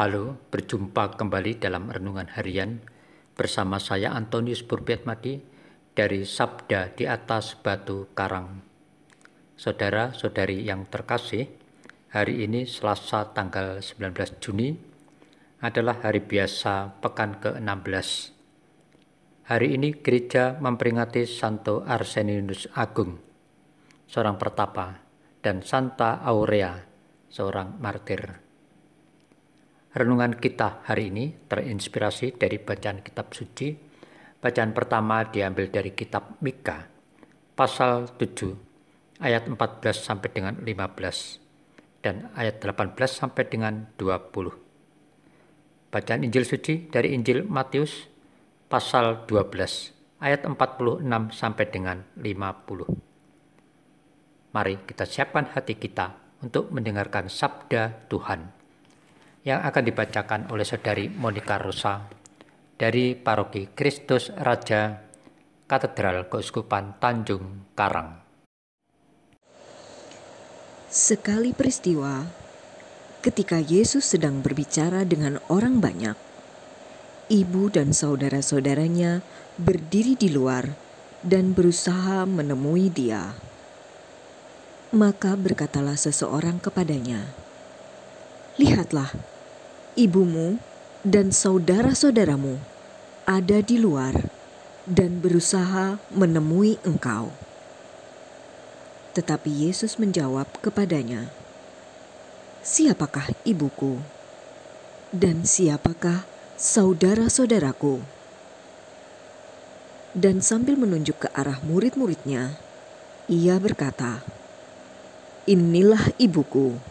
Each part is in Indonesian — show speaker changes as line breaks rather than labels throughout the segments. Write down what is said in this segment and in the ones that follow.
Halo, berjumpa kembali dalam renungan harian bersama saya Antonius Burbiatmadi dari Sabda di atas Batu Karang. Saudara-saudari yang terkasih, hari ini Selasa tanggal 19 Juni adalah hari biasa pekan ke-16. Hari ini gereja memperingati Santo Arseninus Agung, seorang pertapa, dan Santa Aurea, seorang martir. Renungan kita hari ini terinspirasi dari bacaan kitab suci. Bacaan pertama diambil dari kitab Mika, pasal 7, ayat 14 sampai dengan 15 dan ayat 18 sampai dengan 20. Bacaan Injil suci dari Injil Matius pasal 12 ayat 46 sampai dengan 50. Mari kita siapkan hati kita untuk mendengarkan sabda Tuhan yang akan dibacakan oleh Saudari Monica Rosa dari Paroki Kristus Raja Katedral Keuskupan Tanjung Karang.
Sekali peristiwa, ketika Yesus sedang berbicara dengan orang banyak, ibu dan saudara-saudaranya berdiri di luar dan berusaha menemui Dia. Maka berkatalah seseorang kepadanya, "Lihatlah, ibumu dan saudara-saudaramu ada di luar dan berusaha menemui engkau." Tetapi Yesus menjawab kepadanya, "Siapakah ibuku dan siapakah saudara-saudaraku?" Dan sambil menunjuk ke arah murid-muridnya, ia berkata, "Inilah ibuku."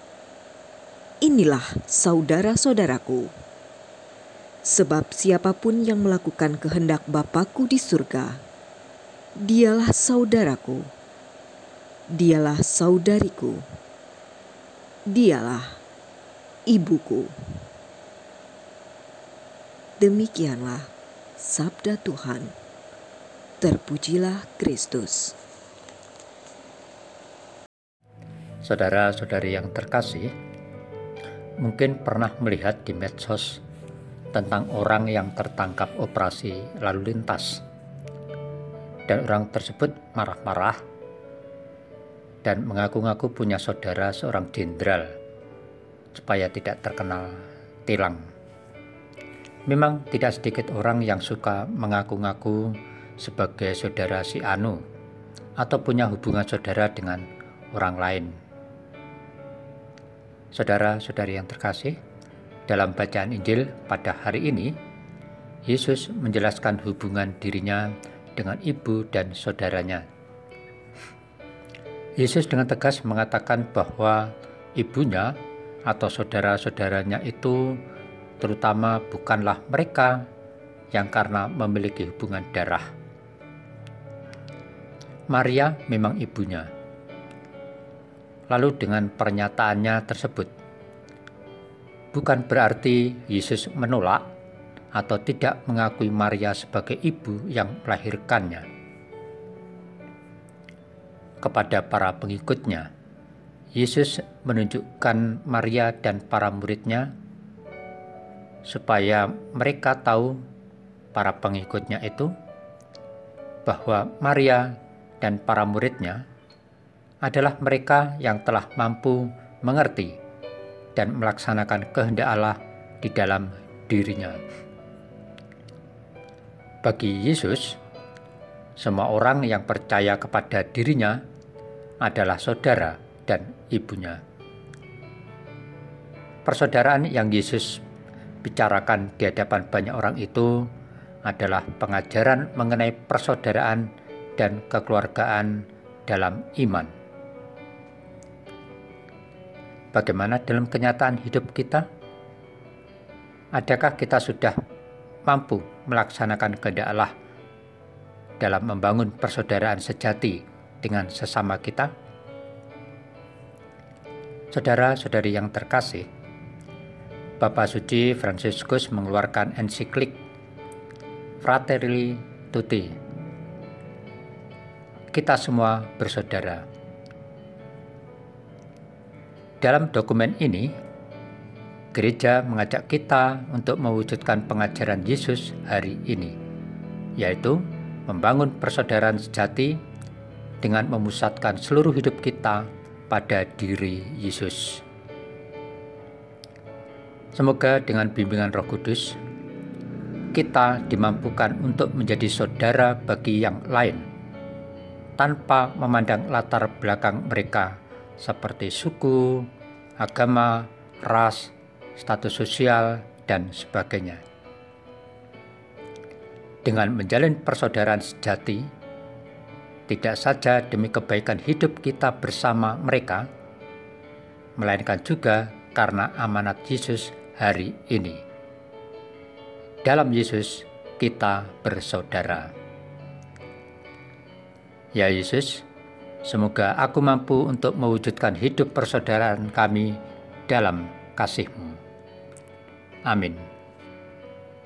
Inilah saudara-saudaraku. Sebab siapa pun yang melakukan kehendak Bapakku di surga, dialah saudaraku, dialah saudariku, dialah ibuku. Demikianlah sabda Tuhan. Terpujilah Kristus.
Saudara-saudari yang terkasih, mungkin pernah melihat di medsos tentang orang yang tertangkap operasi lalu lintas. Dan orang tersebut marah-marah dan mengaku-ngaku punya saudara seorang jenderal supaya tidak terkenal tilang. Memang tidak sedikit orang yang suka mengaku-ngaku sebagai saudara si Anu atau punya hubungan saudara dengan orang lain Saudara-saudari yang terkasih, dalam bacaan Injil pada hari ini, Yesus menjelaskan hubungan dirinya dengan ibu dan saudaranya. Yesus dengan tegas mengatakan bahwa ibunya atau saudara-saudaranya itu terutama bukanlah mereka yang karena memiliki hubungan darah. Maria memang ibunya, Lalu dengan pernyataannya tersebut, bukan berarti Yesus menolak atau tidak mengakui Maria sebagai ibu yang melahirkannya. Kepada para pengikutnya, Yesus menunjukkan Maria dan para muridnya supaya mereka tahu para pengikutnya itu bahwa Maria dan para muridnya adalah mereka yang telah mampu mengerti dan melaksanakan kehendak Allah di dalam dirinya. Bagi Yesus, semua orang yang percaya kepada dirinya adalah saudara dan ibunya. Persaudaraan yang Yesus bicarakan di hadapan banyak orang itu adalah pengajaran mengenai persaudaraan dan kekeluargaan dalam iman. Bagaimana dalam kenyataan hidup kita? Adakah kita sudah mampu melaksanakan kehendak Allah dalam membangun persaudaraan sejati dengan sesama kita? Saudara-saudari yang terkasih, Bapak Suci Fransiskus mengeluarkan ensiklik Fratelli Tutti. Kita semua bersaudara dalam dokumen ini, gereja mengajak kita untuk mewujudkan pengajaran Yesus hari ini, yaitu membangun persaudaraan sejati dengan memusatkan seluruh hidup kita pada diri Yesus. Semoga dengan bimbingan Roh Kudus, kita dimampukan untuk menjadi saudara bagi yang lain, tanpa memandang latar belakang mereka seperti suku, agama, ras, status sosial, dan sebagainya. Dengan menjalin persaudaraan sejati, tidak saja demi kebaikan hidup kita bersama mereka, melainkan juga karena amanat Yesus hari ini. Dalam Yesus, kita bersaudara. Ya Yesus, semoga aku mampu untuk mewujudkan hidup persaudaraan kami dalam kasih-Mu. Amin.